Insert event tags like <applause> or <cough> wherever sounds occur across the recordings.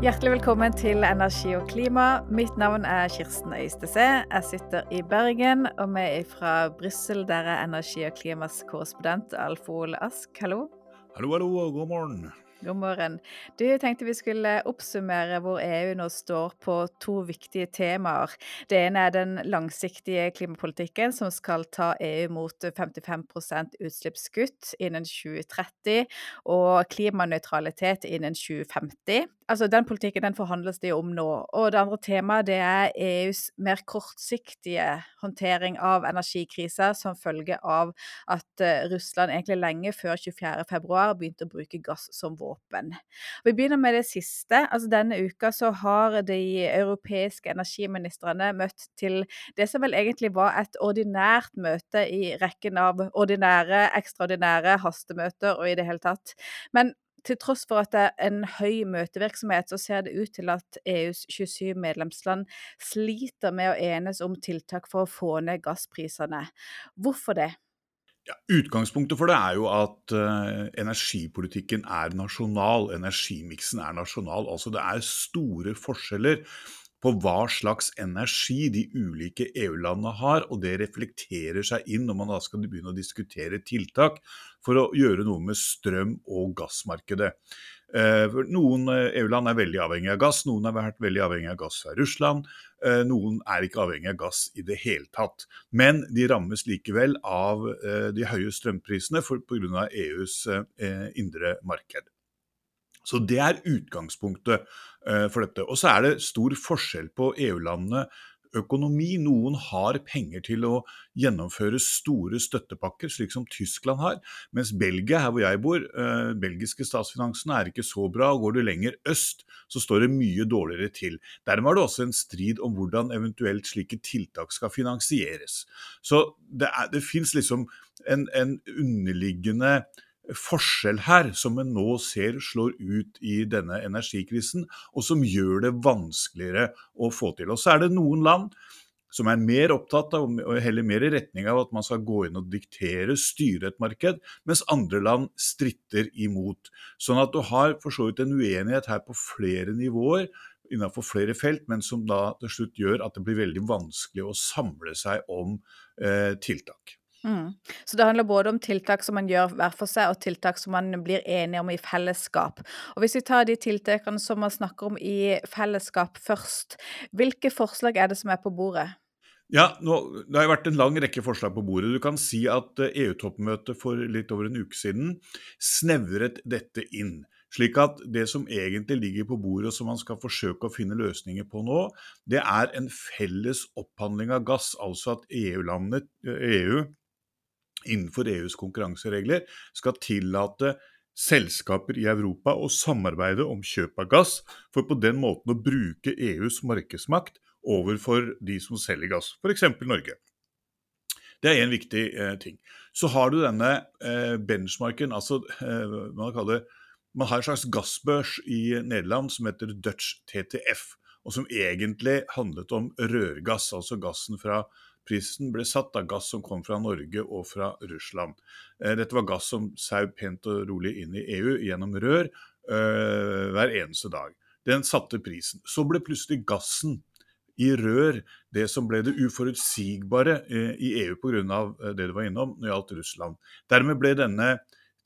Hjertelig velkommen til Energi og klima. Mitt navn er Kirsten Øystese. Jeg sitter i Bergen, og vi er fra Brussel. Der er energi og klimas korrespondent Alf Ole Ask. Hallo. Hallo, hallo, og god morgen. God morgen. Du tenkte vi skulle oppsummere hvor EU nå står på to viktige temaer. Det ene er den langsiktige klimapolitikken som skal ta EU mot 55% utslippskutt innen 2030, og klimanøytralitet innen 2050 altså den politikken den forhandles det om nå. Og det andre temaet det er EUs mer kortsiktige håndtering av energikrisa som følge av at uh, Russland egentlig lenge før 24.2 begynte å bruke gass som våpen. Vi begynner med det siste. altså Denne uka så har de europeiske energiministrene møtt til det som vel egentlig var et ordinært møte i rekken av ordinære, ekstraordinære hastemøter og i det hele tatt. Men til tross for at det er en høy møtevirksomhet, så ser det ut til at EUs 27 medlemsland sliter med å enes om tiltak for å få ned gassprisene. Hvorfor det? Ja, utgangspunktet for det er jo at uh, energipolitikken er nasjonal. Energimiksen er nasjonal. Altså det er store forskjeller på hva slags energi de ulike EU-landene har, og det reflekterer seg inn når man da skal begynne å diskutere tiltak for å gjøre noe med strøm- og gassmarkedet. Eh, noen eh, EU-land er veldig avhengig av gass, noen har vært veldig avhengig av gass fra Russland. Eh, noen er ikke avhengig av gass i det hele tatt. Men de rammes likevel av de høye strømprisene pga. EUs indre marked. Så Det er utgangspunktet for dette. Og så er det stor forskjell på EU-landene økonomi. Noen har penger til å gjennomføre store støttepakker, slik som Tyskland har. Mens Belgia, her hvor jeg bor, uh, belgiske statsfinansene er ikke så bra. Går du lenger øst, så står det mye dårligere til. Dermed er det også en strid om hvordan eventuelt slike tiltak skal finansieres. Så det, er, det fins liksom en, en underliggende forskjell her som en nå ser slår ut i denne energikrisen, og som gjør det vanskeligere å få til. Og så er det noen land som er mer opptatt av, og heller mer i retning av at man skal gå inn og diktere, styre et marked, mens andre land stritter imot. Sånn at du har for så vidt en uenighet her på flere nivåer, innenfor flere felt, men som da til slutt gjør at det blir veldig vanskelig å samle seg om eh, tiltak. Mm. Så det handler både om tiltak som man gjør hver for seg, og tiltak som man blir enige om i fellesskap. Og Hvis vi tar de tiltakene som man snakker om i fellesskap først, hvilke forslag er det som er på bordet? Ja, nå, Det har vært en lang rekke forslag på bordet. Du kan si at EU-toppmøtet eh, e for litt over en uke siden snevret dette inn. Slik at det som egentlig ligger på bordet og som man skal forsøke å finne løsninger på nå, det er en felles opphandling av gass. Altså at EU-landene, EU innenfor EUs konkurranseregler skal tillate selskaper i Europa å samarbeide om kjøp av gass, for på den måten å bruke EUs markedsmakt overfor de som selger gass, f.eks. Norge. Det er én viktig eh, ting. Så har du denne eh, benchmarken, altså eh, man, kaller, man har en slags gassbørs i Nederland som heter Dutch TTF, og som egentlig handlet om rørgass, altså gassen fra Prisen ble satt av gass som kom fra Norge og fra Russland. Eh, dette var gass som saup pent og rolig inn i EU gjennom rør øh, hver eneste dag. Den satte prisen. Så ble plutselig gassen i rør det som ble det uforutsigbare eh, i EU pga. det du var innom når det gjaldt Russland. Dermed ble denne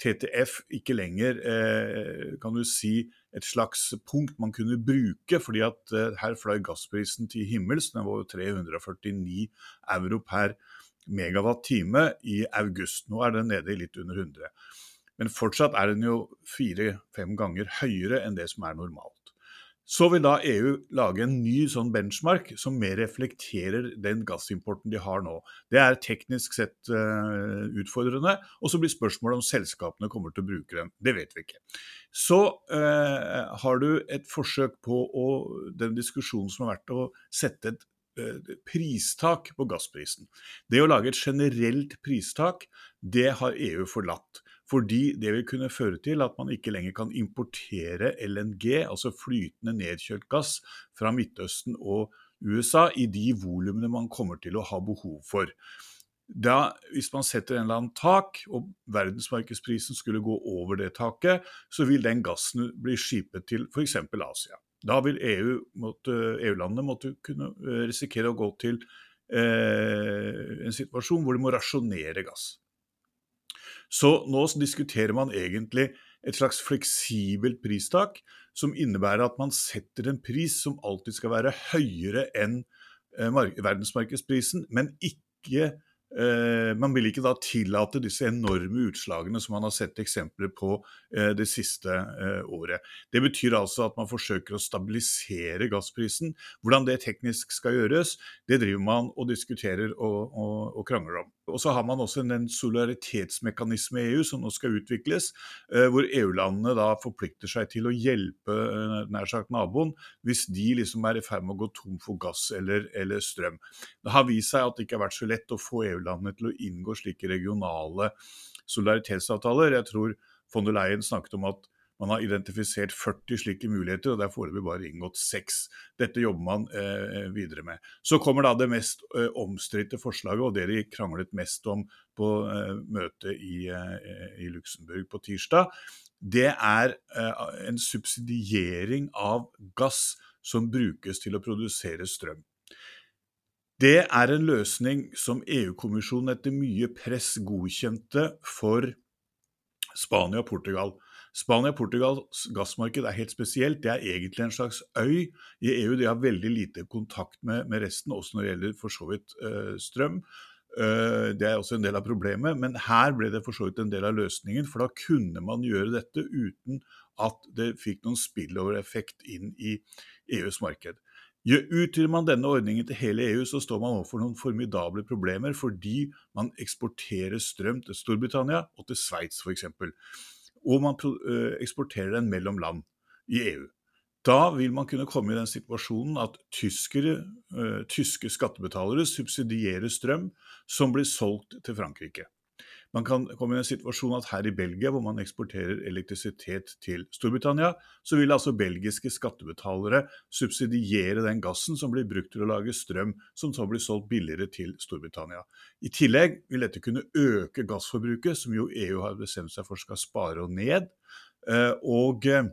TTF ikke lenger eh, kan du si, et slags punkt man kunne bruke, fordi at eh, her fløy gassprisen til himmels. Den var jo 349 euro per megawatt-time i august. Nå er den nede i litt under 100. Men fortsatt er den jo fire-fem ganger høyere enn det som er normalt. Så vil da EU lage en ny sånn benchmark som mer reflekterer den gassimporten de har nå. Det er teknisk sett uh, utfordrende, og så blir spørsmålet om selskapene kommer til å bruke den. Det vet vi ikke. Så uh, har du et forsøk på å, den diskusjonen som har vært å sette et uh, pristak på gassprisen. Det å lage et generelt pristak, det har EU forlatt. Fordi det vil kunne føre til at man ikke lenger kan importere LNG, altså flytende nedkjølt gass, fra Midtøsten og USA i de volumene man kommer til å ha behov for. Da, hvis man setter en eller annen tak, og verdensmarkedsprisen skulle gå over det taket, så vil den gassen bli skipet til f.eks. Asia. Da vil EU-landene EU måtte kunne risikere å gå til eh, en situasjon hvor de må rasjonere gass. Så nå diskuterer man egentlig et slags fleksibelt pristak, som innebærer at man setter en pris som alltid skal være høyere enn eh, verdensmarkedsprisen, men ikke Eh, man vil ikke da tillate disse enorme utslagene som man har sett eksempler på eh, det siste året. Det betyr altså at man forsøker å stabilisere gassprisen. Hvordan det teknisk skal gjøres, det driver man og diskuterer og, og, og krangler om. Og så har man også en solidaritetsmekanisme i EU som nå skal utvikles, hvor EU-landene da forplikter seg til å hjelpe nær sagt naboen hvis de liksom er i ferd med å gå tom for gass eller, eller strøm. Det har vist seg at det ikke har vært så lett å få EU EU-landene til å inngå slike regionale solidaritetsavtaler. Jeg tror von der Leyen snakket om at man har identifisert 40 slike muligheter, og det er foreløpig bare inngått seks. Dette jobber man eh, videre med. Så kommer da det mest eh, omstridte forslaget, og det de kranglet mest om på eh, møtet i, eh, i Luxembourg på tirsdag. Det er eh, en subsidiering av gass som brukes til å produsere strøm. Det er en løsning som EU-kommisjonen etter mye press godkjente for Spania og Portugal. Spania og Portugals gassmarked er helt spesielt. Det er egentlig en slags øy i EU. De har veldig lite kontakt med, med resten, også når det gjelder for så vidt uh, strøm. Uh, det er også en del av problemet, men her ble det for så vidt en del av løsningen. For da kunne man gjøre dette uten at det fikk noen spillover-effekt inn i EUs marked. Utvider man denne ordningen til hele EU, så står man overfor noen formidable problemer fordi man eksporterer strøm til Storbritannia og til Sveits f.eks. Og man eksporterer den mellom land i EU. Da vil man kunne komme i den situasjonen at tyskere, tyske skattebetalere subsidierer strøm som blir solgt til Frankrike. Man kan komme i en situasjon at her i Belgia, hvor man eksporterer elektrisitet til Storbritannia, så vil altså belgiske skattebetalere subsidiere den gassen som blir brukt til å lage strøm, som så blir solgt billigere til Storbritannia. I tillegg vil dette kunne øke gassforbruket, som jo EU har bestemt seg for skal spare og ned. Eh, og eh,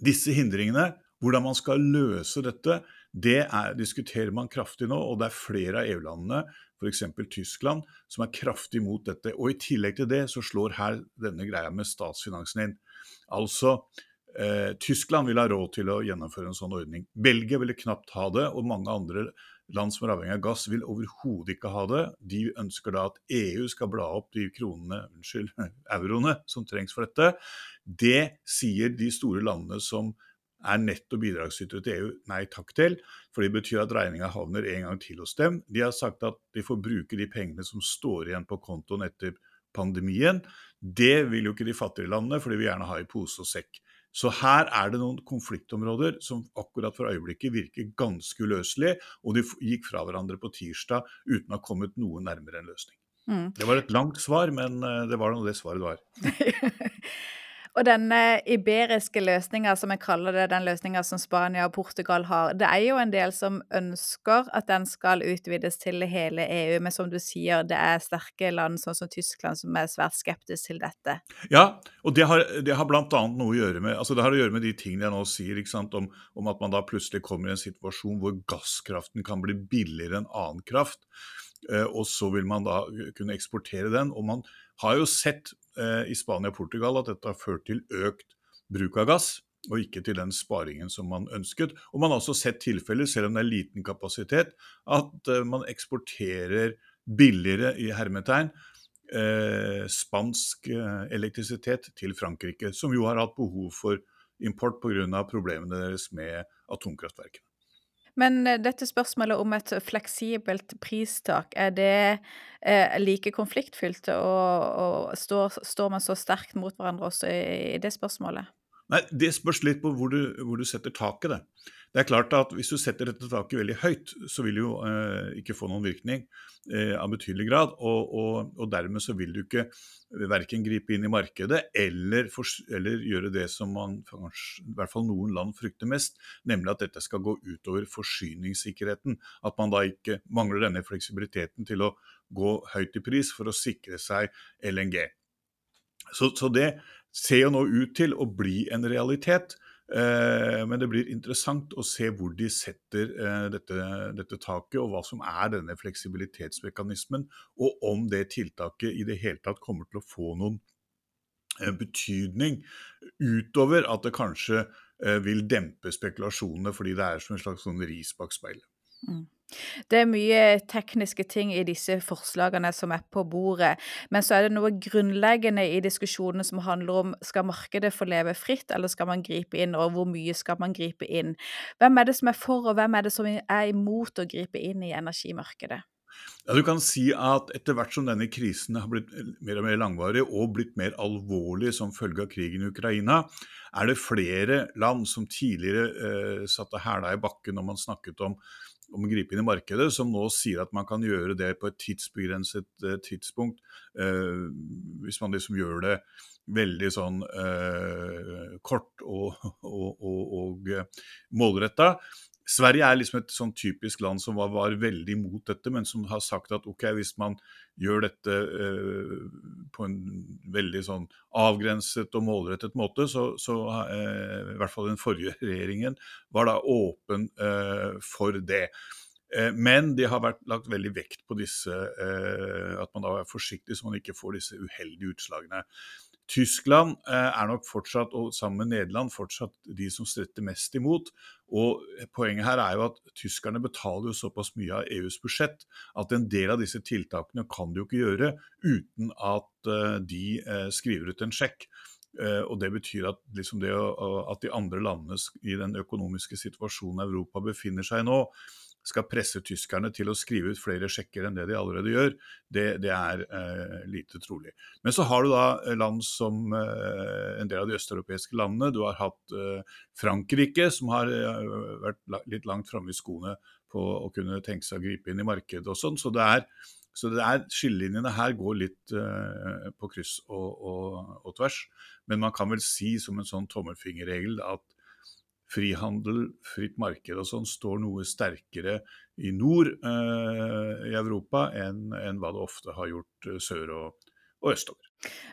disse hindringene, hvordan man skal løse dette, det er, diskuterer man kraftig nå, og det er flere av EU-landene f.eks. Tyskland, som er kraftig imot dette. Og I tillegg til det så slår her denne greia med statsfinansen inn. Altså, eh, Tyskland vil ha råd til å gjennomføre en sånn ordning. Belgia ville knapt ha det, og mange andre land som er avhengig av gass, vil overhodet ikke ha det. De ønsker da at EU skal bla opp de kronene, unnskyld, <laughs> euroene som trengs for dette. Det sier de store landene som er netto bidragsytere til EU nei takk til, for det betyr at regninga havner en gang til hos dem. De har sagt at de får bruke de pengene som står igjen på kontoen etter pandemien. Det vil jo ikke de fattige landene, for de vil gjerne ha i pose og sekk. Så her er det noen konfliktområder som akkurat for øyeblikket virker ganske uløselige, og de gikk fra hverandre på tirsdag uten å ha kommet noe nærmere en løsning. Mm. Det var et langt svar, men eh, det var nå det svaret det var. <laughs> Og denne iberiske løsninga, som jeg kaller det, den løsninga som Spania og Portugal har, det er jo en del som ønsker at den skal utvides til hele EU, men som du sier, det er sterke land sånn som Tyskland som er svært skeptisk til dette. Ja, og det har, det har bl.a. noe å gjøre med altså det har å gjøre med de tingene jeg nå sier, om, om at man da plutselig kommer i en situasjon hvor gasskraften kan bli billigere enn annen kraft. Eh, og så vil man da kunne eksportere den. og man har jo sett i Spania og Portugal at dette har ført til økt bruk av gass, og ikke til den sparingen som man ønsket. Og man har også sett tilfeller, selv om det er liten kapasitet, at eh, man eksporterer billigere i hermetegn eh, spansk eh, elektrisitet til Frankrike, som jo har hatt behov for import pga. problemene deres med atomkraftverkene. Men eh, dette spørsmålet om et fleksibelt pristak, er det eh, like konfliktfylt, og, og står, står, man så sterkt mot hverandre også i, i det spørsmålet? Nei, Det spørs litt på hvor du, hvor du setter taket. det. Det er klart at Hvis du setter dette taket veldig høyt, så vil det jo eh, ikke få noen virkning eh, av betydelig grad. Og, og, og, dermed så vil du ikke verken gripe inn i markedet eller, for, eller gjøre det som man, i hvert fall noen land frykter mest, nemlig at dette skal gå utover forsyningssikkerheten. At man da ikke mangler denne fleksibiliteten til å gå høyt i pris for å sikre seg LNG. Så, så det ser jo nå ut til å bli en realitet. Eh, men det blir interessant å se hvor de setter eh, dette, dette, taket, og hva som er denne fleksibilitetsmekanismen, og om det tiltaket i det hele tatt kommer til å få noen eh, betydning utover at det kanskje vil dempe spekulasjonene, fordi det er som en slags sånn ris bak speilet. Mm. Det er mye tekniske ting i disse forslagene som er på bordet, men så er det noe grunnleggende i diskusjonene som handler om skal markedet få leve fritt, eller skal man gripe inn, og hvor mye skal man gripe inn? Hvem er det som er for, og hvem er det som er imot å gripe inn i energimarkedet? Ja, du kan si at Etter hvert som denne krisen har blitt mer og mer langvarig og blitt mer alvorlig som følge av krigen i Ukraina, er det flere land som tidligere eh, satte hæla i bakken når man snakket om om å gripe inn i markedet, som nå sier at man kan gjøre det på et tidsbegrenset eh, tidspunkt. eh, hvis man liksom gjør det veldig sånn eh, kort og, og, og, og målretta. Sverige er liksom et sånn typisk land som var, var, veldig imot dette, men som har sagt at ok, hvis man gjør dette eh, på en veldig sånn avgrenset og målrettet måte, så, så eh, i hvert fall den forrige <laughs> regjeringen var da åpen eh, for det. Eh, men de har vært lagt veldig vekt på disse, eh, at man da er forsiktig så man ikke får disse uheldige utslagene. Tyskland eh, er nok fortsatt, og sammen med Nederland, fortsatt de som stretter mest imot. Og Poenget her er jo at tyskerne betaler jo såpass mye av EUs budsjett at en del av disse tiltakene kan de jo ikke gjøre uten at eh, de eh, skriver ut en sjekk. Og Det betyr at, liksom det, at de andre landene i den økonomiske situasjonen Europa befinner seg i nå, skal presse tyskerne til å skrive ut flere sjekker enn det de allerede gjør, det, det er eh, lite trolig. Men så har du da eh, land som eh, en del av de østeuropeiske landene. Du har hatt eh, Frankrike, som har eh, vært litt langt framme i skoene på å kunne tenke seg å gripe inn i markedet og sånn. Så det er, så det er, skillelinjene her går litt uh, på kryss og, og, og, tvers. Men man kan vel si som en sånn tommelfingerregel at frihandel, fritt marked og sånn står noe sterkere i nord eh, i Europa enn, enn, hva det ofte har gjort eh, sør og, og østover.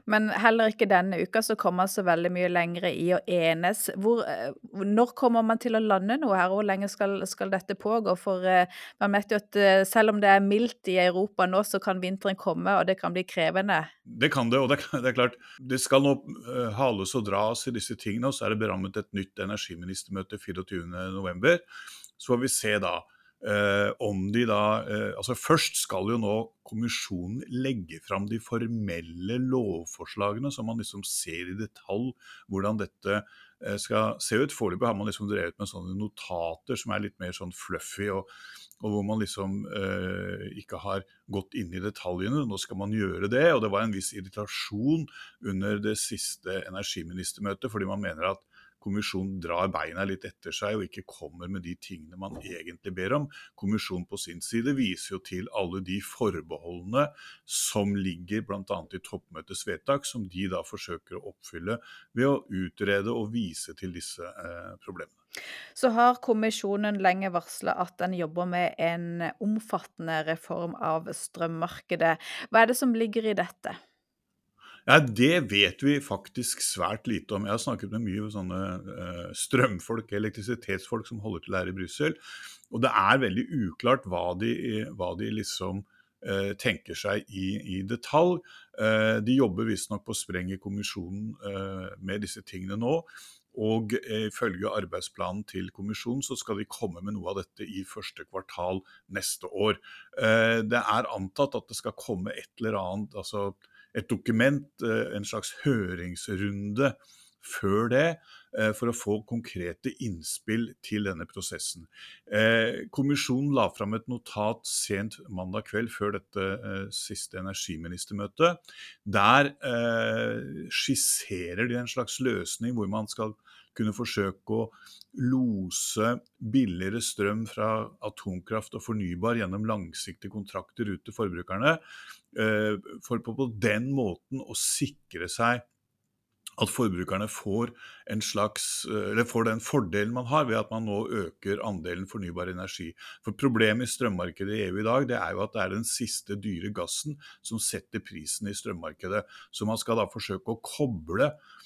Men heller ikke denne uka så kommer man så veldig mye lengre i å enes. Hvor, eh, når kommer man til å lande noe her, og hvor lenge skal, skal dette pågå? For uh, man vet jo at uh, selv om det er mildt i Europa nå, så kan vinteren komme, og det kan bli krevende. Det kan det, og det, <laughs> er klart. Det skal nå hales og dras i disse tingene, og så er det berammet et nytt energiministermøte 24.11. Så får vi se da. Eh, om de da eh, altså Først skal jo nå kommisjonen legge fram de formelle lovforslagene, så man liksom ser i detalj hvordan dette eh, skal se ut. Foreløpig har man liksom drevet med sånne notater som er litt mer sånn fluffy, og, og hvor man liksom eh, ikke har gått inn i detaljene. Nå skal man gjøre det, og det var en viss irritasjon under det siste energiministermøtet, fordi man mener at kommisjonen drar beina litt etter seg og ikke kommer med de tingene man egentlig ber om. Kommisjonen på sin side viser jo til alle de forbeholdene som ligger bl.a. i toppmøtets vedtak, som de da forsøker å oppfylle ved å utrede og vise til disse eh, problemene. Så har kommisjonen lenge varsla at den jobber med en omfattende reform av strømmarkedet. Hva er det som ligger i dette? Ja, Det vet vi faktisk svært lite om. Jeg har snakket med mye sånne uh, strømfolk, elektrisitetsfolk som holder til her i Brussel. Og det er veldig uklart hva de, hva de liksom uh, tenker seg i, i detalj. Uh, de jobber visstnok på spreng i kommisjonen med disse tingene nå. Og ifølge arbeidsplanen til kommisjonen så skal de komme med noe av dette i første kvartal neste år. Det er antatt at det skal komme et eller annet altså et dokument, eh, en slags høringsrunde før det, eh, for å få konkrete innspill til denne prosessen. Eh, kommisjonen la fram et notat sent mandag kveld før dette siste energiministermøtet. Der skisserer de en slags løsning hvor man skal kunne forsøke å lose billigere strøm fra atomkraft og fornybar gjennom langsiktige kontrakter ut til forbrukerne. Eh, for på den måten å sikre seg at forbrukerne får, slags, eller får den fordelen man har ved at man nå øker andelen fornybar energi. For Problemet i strømmarkedet i EU i dag det er jo at det er den siste dyre gassen som setter prisen i strømmarkedet. Så man skal da forsøke å koble eh,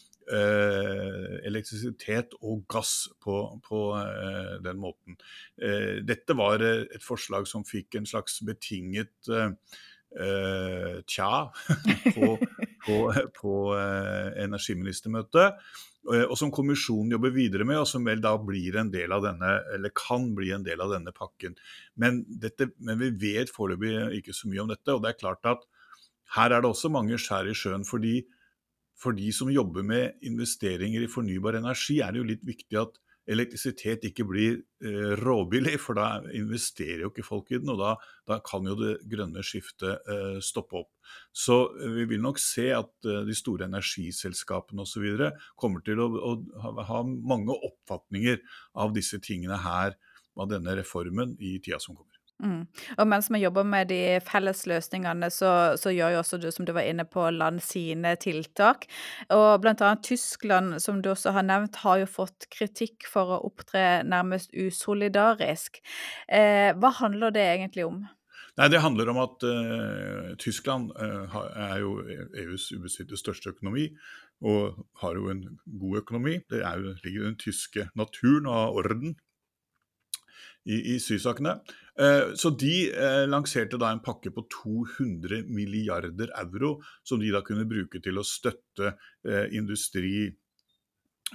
elektrisitet og gass på, på eh, den måten. Eh, dette var et forslag som fikk en slags betinget tja <laughs> på, på, på energiministermøtet. Og som kommisjonen jobber videre med, og som vel da blir en del av denne, eller kan bli en del av denne pakken. Men, dette, men vi vet foreløpig ikke så mye om dette. Og det er klart at her er det også mange skjær i sjøen. fordi for de som jobber med investeringer i fornybar energi, er det jo litt viktig at elektrisitet ikke blir eh, råbillig, for da investerer jo ikke folk i den. Og da, da kan jo det grønne skiftet eh, stoppe opp. Så eh, vi vil nok se at eh, de store energiselskapene osv. kommer til å, å ha, ha mange oppfatninger av disse tingene her, av denne reformen, i tida som kommer. Mm. Og mens vi jobber med de felles løsningene, så, så, gjør jo også du, som du var inne på, land sine tiltak. Og blant annet Tyskland, som du også har nevnt, har jo fått kritikk for å opptre nærmest usolidarisk. Eh, hva handler det egentlig om? Nei, Det handler om at uh, Tyskland uh, er jo EUs ubestridte største økonomi, og har jo en god økonomi. Det jo, ligger i den tyske naturen og orden i, i sysakene. Eh, så de eh, lanserte da en pakke på 200 milliarder euro, som de da kunne bruke til å støtte eh, industri,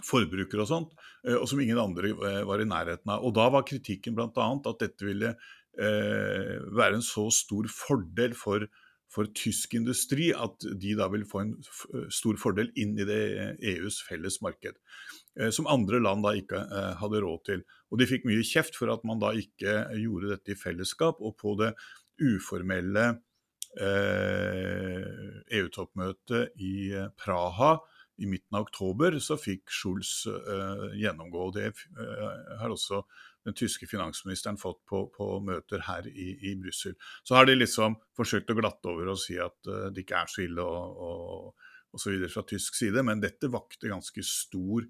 forbrukere og sånt, og som ingen andre var i nærheten av. Og da var kritikken bl.a. at dette ville være en så stor fordel for for tysk industri at de da vil få en stor fordel inn i det EUs felles marked. Eh, som andre land da ikke eh, hadde råd til. Og de fikk mye kjeft for at man da ikke gjorde dette i fellesskap. Og på det uformelle EU-toppmøtet eh, e i Praha i midten av oktober, så fikk Schulz gjennomgå. Det har også den tyske finansministeren fått på, på møter her i, i Brussel. Så har de liksom forsøkt å glatte over og si at det ikke er så ille og, og, og så videre fra tysk side, men dette vakte ganske stor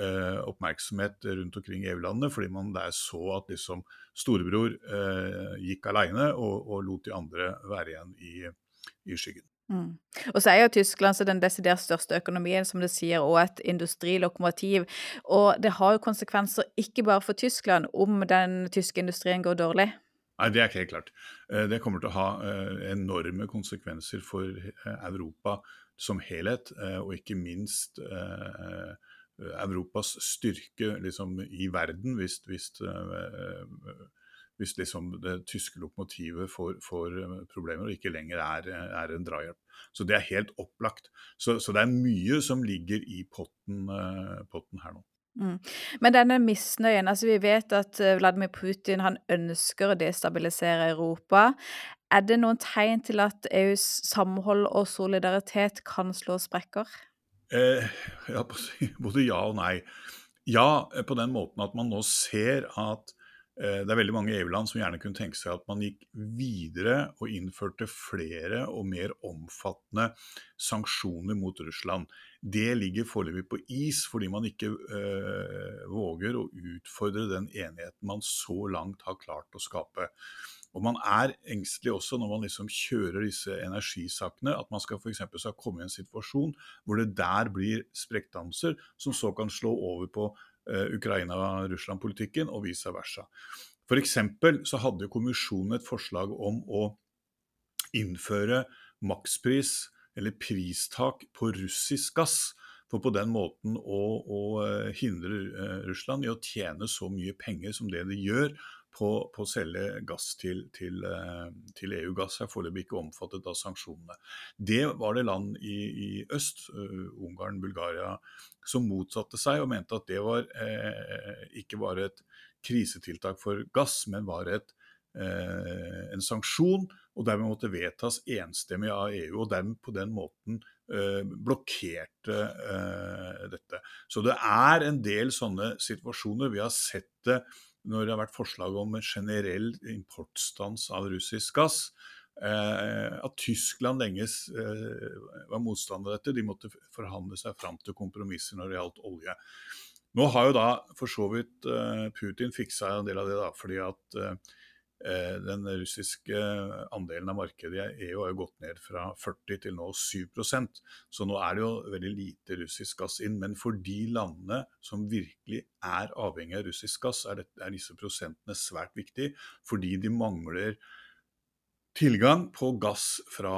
uh, oppmerksomhet rundt omkring i EU-landene, fordi man der så at liksom storebror eh, gikk alene og, og, lot de andre være igjen i, i skyggen. Mm. Og så er jo Tyskland den desidert største økonomien, som det sier, og et industrilokomotiv. Og det har jo konsekvenser ikke bare for Tyskland om den tyske industrien går dårlig. Nei, Det er ikke helt klart. Eh, det kommer til å ha eh, enorme konsekvenser for eh, Europa som helhet, og ikke minst Europas styrke liksom, i verden, hvis, hvis hvis liksom det tyske lokomotivet får, eh, problemer og ikke lenger er, er en drahjelp. Så det er helt opplagt. Så, så, det er mye som ligger i potten, potten her nå. Mm. Men denne misnøyen, altså vi vet at eh, Vladimir Putin han ønsker å destabilisere Europa. Er det noen tegn til at EUs samhold og solidaritet kan slå sprekker? Eh, <laughs> ja, både ja og nei. Ja, på den måten at man nå ser at Eh, det er veldig mange EU-land som gjerne kunne tenke seg at man gikk videre og innførte flere og mer omfattende sanksjoner mot Russland. Det ligger foreløpig på is fordi man ikke øh, våger å utfordre den enigheten man så langt har klart å skape. Og Man er engstelig også når man liksom kjører disse energisakene, at man skal for skal komme i en situasjon hvor det der blir sprekkdanser som så kan slå over på Eh, Ukraina-Russland-politikken, og vice versa. F.eks. så hadde kommisjonen et forslag om å innføre makspris, eller pristak, på russisk gass. For på den måten å, å eh, hindre eh, Russland i å tjene så mye penger som det de gjør på, å selge gass til, til, til, EU. Gass er foreløpig ikke omfattet av sanksjonene. Det var det land i, i øst, uh, Ungarn, Bulgaria, som motsatte seg og mente at det var eh, ikke bare et krisetiltak for gass, men var et, eh, en sanksjon, og dermed måtte vedtas enstemmig av EU. Og dermed på den måten eh, blokkerte eh, dette. Så det er en del sånne situasjoner. Vi har sett det når det har vært forslag om en generell importstans av russisk gass. Eh, at Tyskland lenge eh, var motstander av dette. De måtte forhandle seg fram til kompromisser når det gjaldt olje. Nå har jo da for så vidt eh, Putin fiksa en del av det, da, fordi at Eh, den russiske andelen av markedet i EU har jo gått ned fra 40 til nå 7% så nå er det jo veldig lite russisk gass inn. Men for de landene som virkelig er avhengig av russisk gass, er, det, er disse prosentene svært viktige, fordi de mangler tilgang på gass fra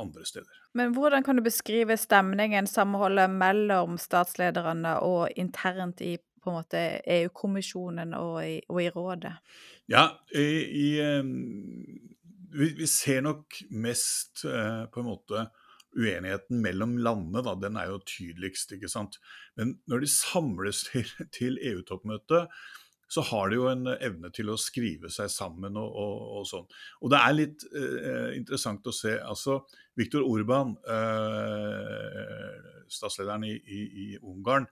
andre steder. Men hvordan kan du beskrive stemningen, samholdet mellom statslederne og internt i på en måte EU-kommisjonen og, og, i rådet? Ja, i, i, vi, vi, ser nok mest eh, på en måte uenigheten mellom landene, da, den er jo tydeligst. ikke sant? Men når de samles <laughs> til, til EU-toppmøtet, så har de jo en evne til å skrive seg sammen og, og, og sånn. Og det er litt eh, interessant å se. altså Viktor Orban, eh, statslederen i, i, i, Ungarn,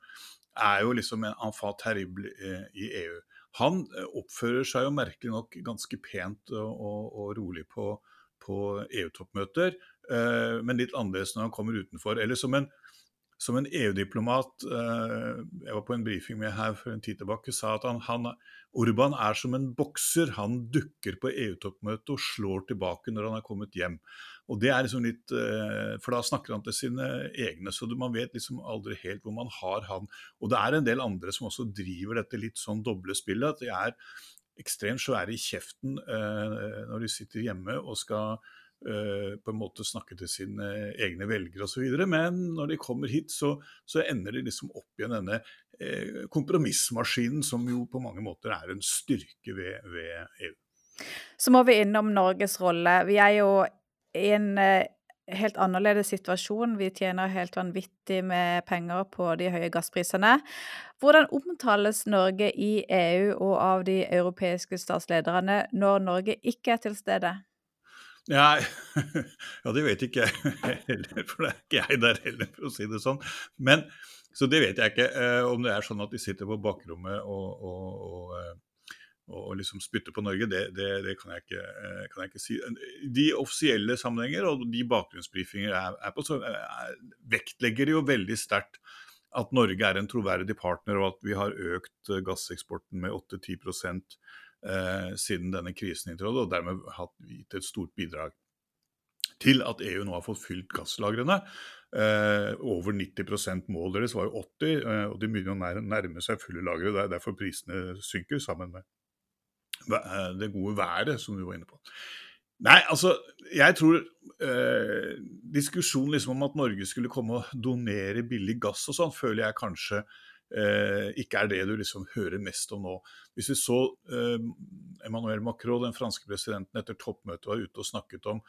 er jo liksom en enfant terrible eh, i EU. Han eh, oppfører seg jo merkelig nok ganske pent og, og rolig på, på EU-toppmøter, eh, men litt annerledes når han kommer utenfor. Eller som en som en EU-diplomat eh, jeg var på en brifing med her for en tid tilbake, sa at han, han, Orban er som en bokser. Han dukker på EU-toppmøtet og slår tilbake når han er kommet hjem. Og det er liksom litt, eh, For da snakker han til sine egne, så man vet liksom aldri helt hvor man har han. Og det er en del andre som også driver dette litt sånn doble spillet. At de er ekstremt svære i kjeften eh, når de sitter hjemme og skal på en måte snakke til sine egne velgere osv. Men når de kommer hit, så, så, ender de liksom opp igjen denne eh, kompromissmaskinen, som jo på mange måter er en styrke ved, ved, EU. Så må vi innom Norges rolle. Vi er jo i en eh, helt annerledes situasjon. Vi tjener helt vanvittig med penger på de høye gassprisene. Hvordan omtales Norge i EU og av de europeiske statslederne når Norge ikke er til stede? Nei, <laughs> ja, det vet ikke jeg heller, for det er ikke jeg der heller, for å si det sånn. Men, så det vet jeg ikke. Eh, om det er sånn at de sitter på bakrommet og, og, og, eh, og liksom spytter på Norge, det, det, det kan, jeg ikke, eh, kan, jeg ikke, si. De offisielle sammenhenger og de bakgrunnsbrifinger er, er på, så er, vektlegger jo veldig sterkt at Norge er en troverdig partner, og at vi har økt gasseksporten med 8-10 eh, siden denne krisen inntrådte, og dermed hatt gitt et stort bidrag til at EU nå har fått fylt gasslagrene. Eh, over 90 mål deres var jo 80, eh, og de begynner å nærme seg fulle lagre. Det er derfor prisene synker, sammen med eh, det gode været som du var inne på. Nei, altså, jeg tror eh, diskusjonen liksom om at Norge skulle komme og donere billig gass og sånn, føler jeg kanskje eh, ikke er det du liksom hører mest om nå. Hvis vi så eh, Emmanuel Macron, den franske presidenten, etter toppmøtet var ute og snakket om,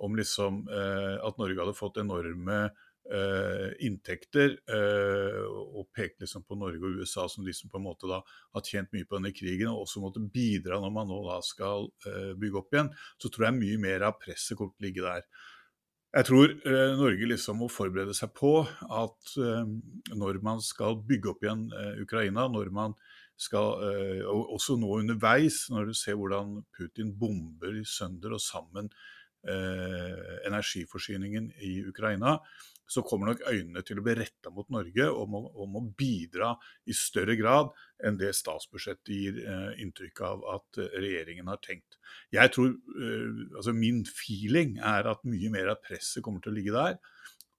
om liksom, eh, at Norge hadde fått enorme Uh, inntekter, uh, og pekte liksom på Norge og USA som de som på en måte da har tjent mye på denne krigen, og også måtte bidra når man nå da skal uh, bygge opp igjen, så tror jeg mye mer av presset kommer til å ligge der. Jeg tror eh, Norge liksom må forberede seg på at eh, når man skal bygge opp igjen eh, Ukraina, når man skal, eh, og også nå underveis, når du ser hvordan Putin bomber sønder og sammen eh, energiforsyningen i Ukraina, så kommer nok øynene til å bli retta mot Norge om å, bidra i større grad enn det statsbudsjettet gir eh, inntrykk av at eh, regjeringen har tenkt. Jeg tror, eh, altså Min feeling er at mye mer av presset kommer til å ligge der.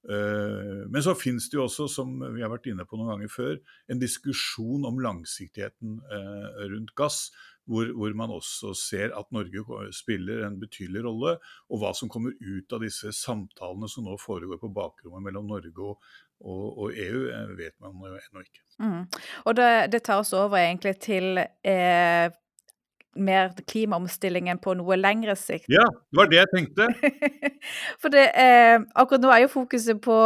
Eh, men så finnes det jo også, som vi har vært inne på noen ganger før, en diskusjon om langsiktigheten eh, rundt gass hvor, hvor, man også ser at Norge spiller en betydelig rolle. Og hva som kommer ut av disse samtalene som nå foregår på bakrommet mellom Norge og, og, og EU, eh, vet man jo ennå ikke. Mm. Og det, det, tar oss over egentlig til eh, mer klimaomstillingen på noe lengre sikt. Ja, det var det jeg tenkte. <laughs> For det, eh, akkurat nå er jo fokuset på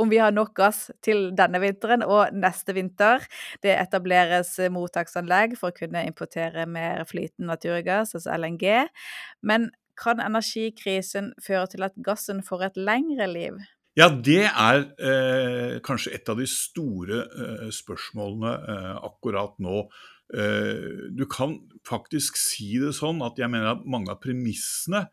om vi har nok gass til denne vinteren og neste vinter. Det etableres mottaksanlegg for å kunne importere mer flytende naturgass, altså LNG. Men kan energikrisen føre til at gassen får et lengre liv? Ja, det er eh, kanskje et av de store eh, spørsmålene eh, akkurat nå. Eh, du kan faktisk si det sånn at jeg mener at mange av premissene,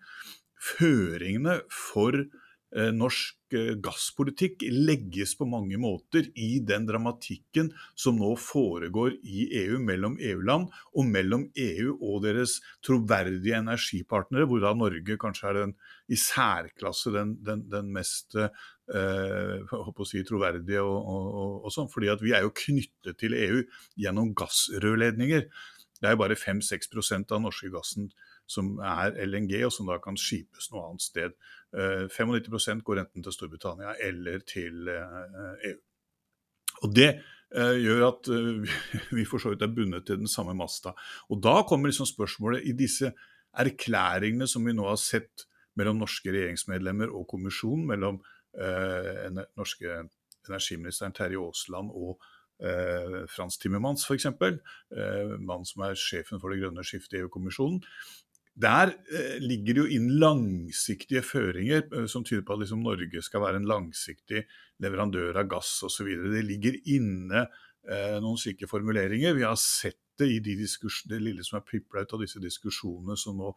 føringene for eh, norsk eh, gasspolitikk legges på mange måter i den dramatikken som nå foregår i EU, mellom EU-land og mellom EU og deres troverdige energipartnere, hvor da Norge kanskje er den i særklasse den, den, den mest eh, si, troverdige. Og, og, og, sånn, fordi at vi er jo knyttet til EU gjennom gassrørledninger. Det er jo bare 5-6% av norske gassen som er LNG, og som da kan skipes noe annet sted. 95 eh, går enten til Storbritannia eller til EU. Eh, e og Det gjør at <laughs> vi for så vidt er bundet til den samme masta. Og Da kommer liksom spørsmålet i disse erklæringene som vi nå har sett mellom norske regjeringsmedlemmer og kommisjonen, mellom norske energiministeren Terje Aasland og eh, Frans Timmermans f.eks., eh, mannen som er sjefen for det grønne skiftet i EU-kommisjonen. Der eh, ligger det jo inn langsiktige føringer eh, som tyder på at liksom, Norge skal være en langsiktig leverandør av gass osv. Det ligger inne eh, noen slike formuleringer. Vi har sett det i de det lille som er pipla ut av disse diskusjonene som nå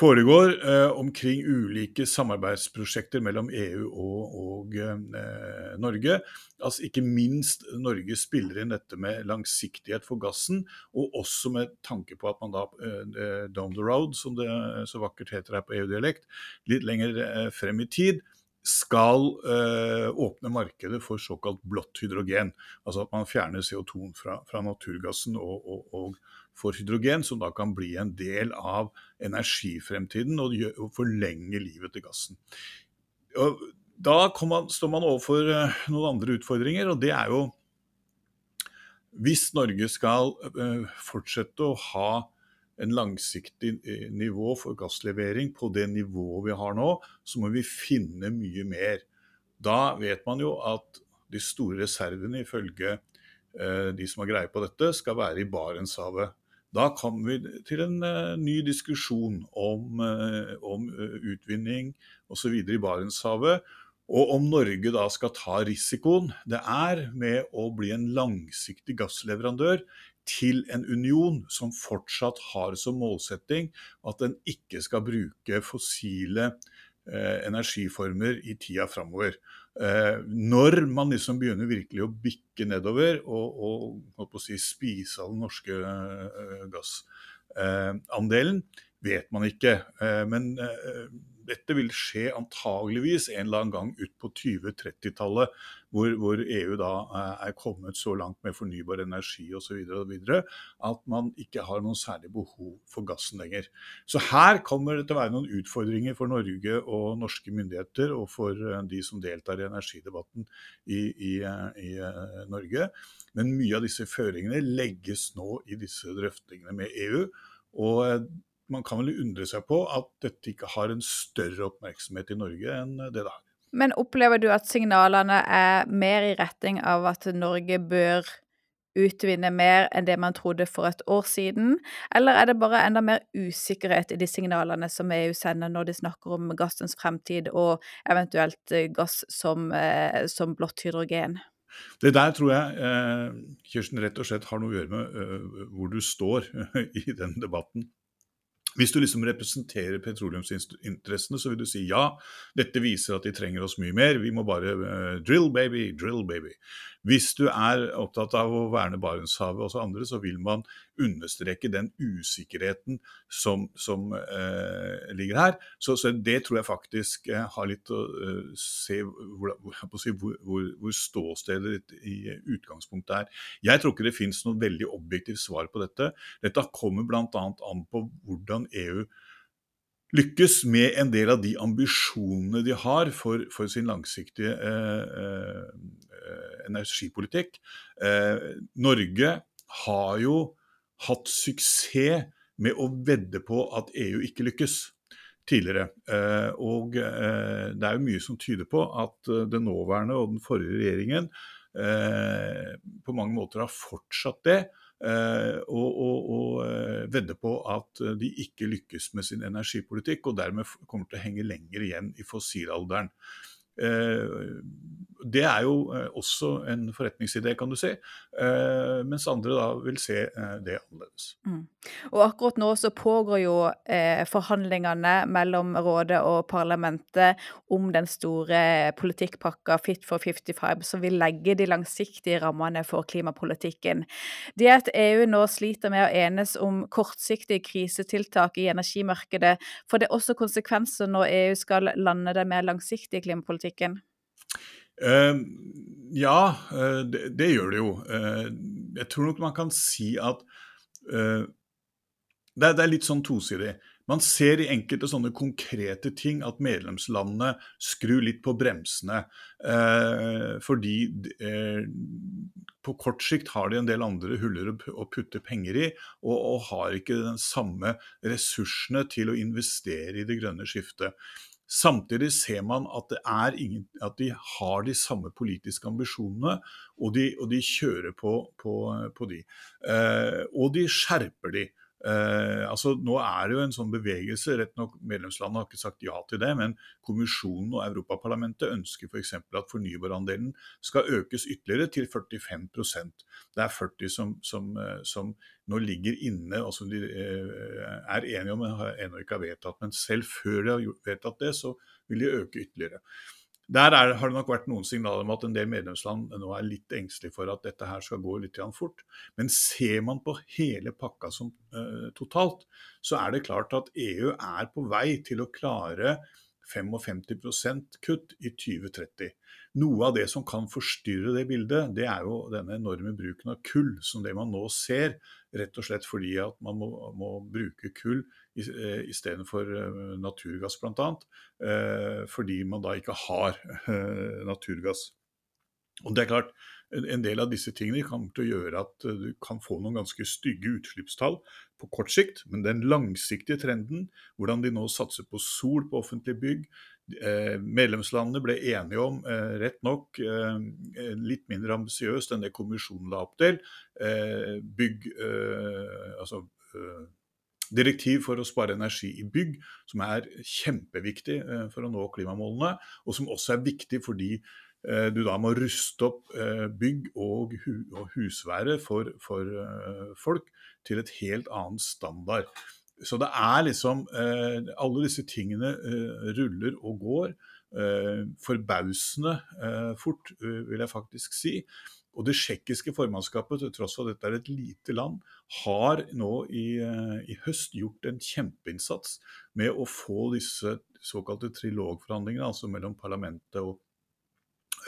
foregår eh, omkring ulike samarbeidsprosjekter mellom EU og, og eh, Norge. Altså Ikke minst Norge spiller inn dette med langsiktighet for gassen, og også med tanke på at man da eh, down the road, som det så vakkert heter her på EU-dialekt, litt lenger eh, frem i tid, skal åpne markedet for såkalt blått hydrogen. Altså at man fjerner CO2 fra, fra naturgassen og, og, og for hydrogen, som da kan bli en del av energifremtiden og, forlenge livet til gassen. Og da man, står man overfor uh, noen andre utfordringer, og det er jo Hvis Norge skal uh, fortsette å ha en langsiktig uh, nivå for gasslevering på det nivået vi har nå, så må vi finne mye mer. Da vet man jo at de store reservene, ifølge de som har greie på dette, skal være i Barentshavet. Da kommer vi til en uh, ny diskusjon om, uh, om uh, utvinning osv. i Barentshavet. Og om Norge da skal ta risikoen det er med å bli en langsiktig gassleverandør til en union som fortsatt har som målsetting at den ikke skal bruke fossile energiformer i tida framover. Eh, når man liksom begynner virkelig å bikke nedover og, og si, spise av den norske eh, gassandelen, vet man ikke. Eh, men dette vil skje antageligvis en eller annen gang ut på 2030-tallet, hvor, hvor, EU da er kommet så langt med fornybar energi osv. at man ikke har noen særlig behov for gassen lenger. Så her kommer det til å være noen utfordringer for Norge og norske myndigheter, og for eh, de som deltar i energidebatten i, i, eh, i eh, Norge. Men mye av disse føringene legges nå i disse drøftingene med EU. Og man kan vel undre seg på at dette ikke har en større oppmerksomhet i Norge enn det det har. Men opplever du at signalene er mer i retning av at Norge bør utvinne mer enn det man trodde for et år siden, eller er det bare enda mer usikkerhet i de signalene som EU sender når de snakker om gassens fremtid og eventuelt eh, gass som, eh, som blått hydrogen? Det der tror jeg eh, Kirsten, rett og slett har noe å gjøre med hvor du står <laughs> i den debatten. Hvis du liksom representerer petroleumsinteressene, så vil du si ja, dette viser at de trenger oss mye mer, vi må bare uh, drill baby, drill baby. Hvis du er opptatt av å verne Barentshavet og så andre, så vil man understreke den usikkerheten som, som uh, ligger her. Så, så, det tror jeg faktisk uh, har litt å se hvor, hvor, hvor, hvor ståstedet ditt i utgangspunktet er. Jeg tror ikke det finnes noe veldig objektivt svar på dette. Dette kommer bl.a. an på hvordan EU lykkes med en del av de ambisjonene de har for, for sin langsiktige eh, eh, energipolitikk. Eh, Norge har jo hatt suksess med å vedde på at EU ikke lykkes tidligere. Eh, og eh, det er jo mye som tyder på at eh, den nåværende og den forrige regjeringen på mange måter har fortsatt det. Eh, og, og, og eh, vedde på at eh, de ikke lykkes med sin energipolitikk, og dermed kommer til å henge lenger igjen i fossilalderen. Det er jo også en forretningsidé, kan du si. Mens andre da vil se det annerledes. Mm. Og akkurat nå så pågår jo eh, forhandlingene mellom Rådet og parlamentet om den store politikkpakka Fit for 55, som vil legge de langsiktige rammene for klimapolitikken. Det at EU nå sliter med å enes om kortsiktige krisetiltak i energimarkedet, får det også konsekvenser når EU skal lande den mer langsiktige klimapolitikken? Uh, ja, uh, det, det, gjør det jo. Uh, jeg tror nok man kan si at det, det, er litt sånn tosidig. Man ser i enkelte sånne konkrete ting at medlemslandene skrur litt på bremsene. fordi på kort sikt har de en del andre huller å putte penger i, og, og har ikke den samme ressursene til å investere i det grønne skiftet. Samtidig ser man at, ingen, at, de har de samme politiske ambisjonene, og de, og de kjører på, på, på de. Eh, og de skjerper de. Eh, altså Nå er det jo en sånn bevegelse, rett nok medlemslandene har ikke sagt ja til det, men Kommisjonen og Europaparlamentet ønsker f.eks. For at fornybarandelen skal økes ytterligere til 45% Det er 40 som, som, eh, som nå ligger inne, og som de eh, er enige om, men ennå ikke har vedtatt. Men selv før de har vedtatt det, så vil de øke ytterligere. Der er, har det nok vært noen signaler om at en del medlemsland nå er litt engstelige for at dette her skal gå litt fort. Men ser man på hele pakka som uh, totalt, så er det klart at EU er på vei til å klare 55% kutt i 2030. Noe av det som kan forstyrre det bildet, det er jo denne enorme bruken av kull, som det man nå ser, rett og slett fordi at man må, må bruke kull istedenfor eh, uh, naturgass, bl.a. Uh, fordi man da ikke har naturgass. Og det er klart, en del av disse tingene kommer til å gjøre at du kan få noen ganske stygge utslippstall på kort sikt, men den langsiktige trenden, hvordan de nå satser på sol på offentlige bygg eh, Medlemslandene ble enige om, eh, rett nok eh, litt mindre ambisiøst enn det kommisjonen la opp til, eh, bygg eh, Altså eh, direktiv for å spare energi i bygg, som er kjempeviktig for å nå klimamålene, og som også er viktig fordi Eh, du da må ruste opp eh, bygg og, husvære for, for eh, folk til et helt annet standard. Så det er liksom Alle disse tingene ruller og går. Forbausende fort, vil jeg faktisk si. Og det tsjekkiske formannskapet, til tross for at dette er et lite land, har nå i, i, høst gjort en kjempeinnsats med å få disse såkalte trilogforhandlingene, altså mellom parlamentet og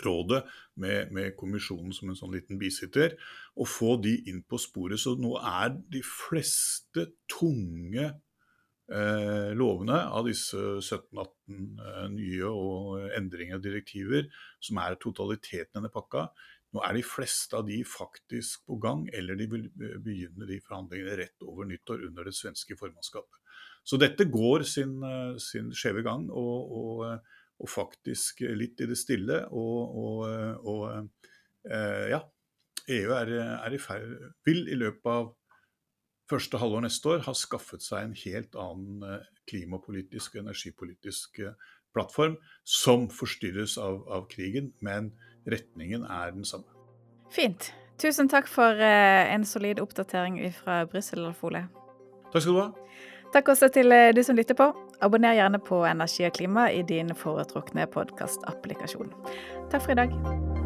rådet med, med, kommisjonen som en sånn liten bisitter, og få de inn på sporet. Så nå er de fleste tunge eh, lovene av disse 17-18 eh, nye og endringer og direktiver, som er totaliteten i denne pakka, nå er de fleste av de faktisk på gang, eller de vil begynne de forhandlingene rett over nyttår under det svenske formannskapet. Så dette går sin, eh, sin skjeve gang. og, og eh, og faktisk litt i det stille. Og, og, og eh, ja, EU er, er i ferd vil i løpet av første halvår neste år ha skaffet seg en helt annen eh, klimapolitisk og energipolitisk eh, plattform, som forstyrres av, av, krigen, men retningen er den samme. Fint. Tusen takk for eh, en solid oppdatering fra Brussel, Alf Ole. Takk skal du ha. Takk også til eh, du som lytter på. Abonner gjerne på Energi og klima i din foretrukne podkastapplikasjon. Takk for i dag.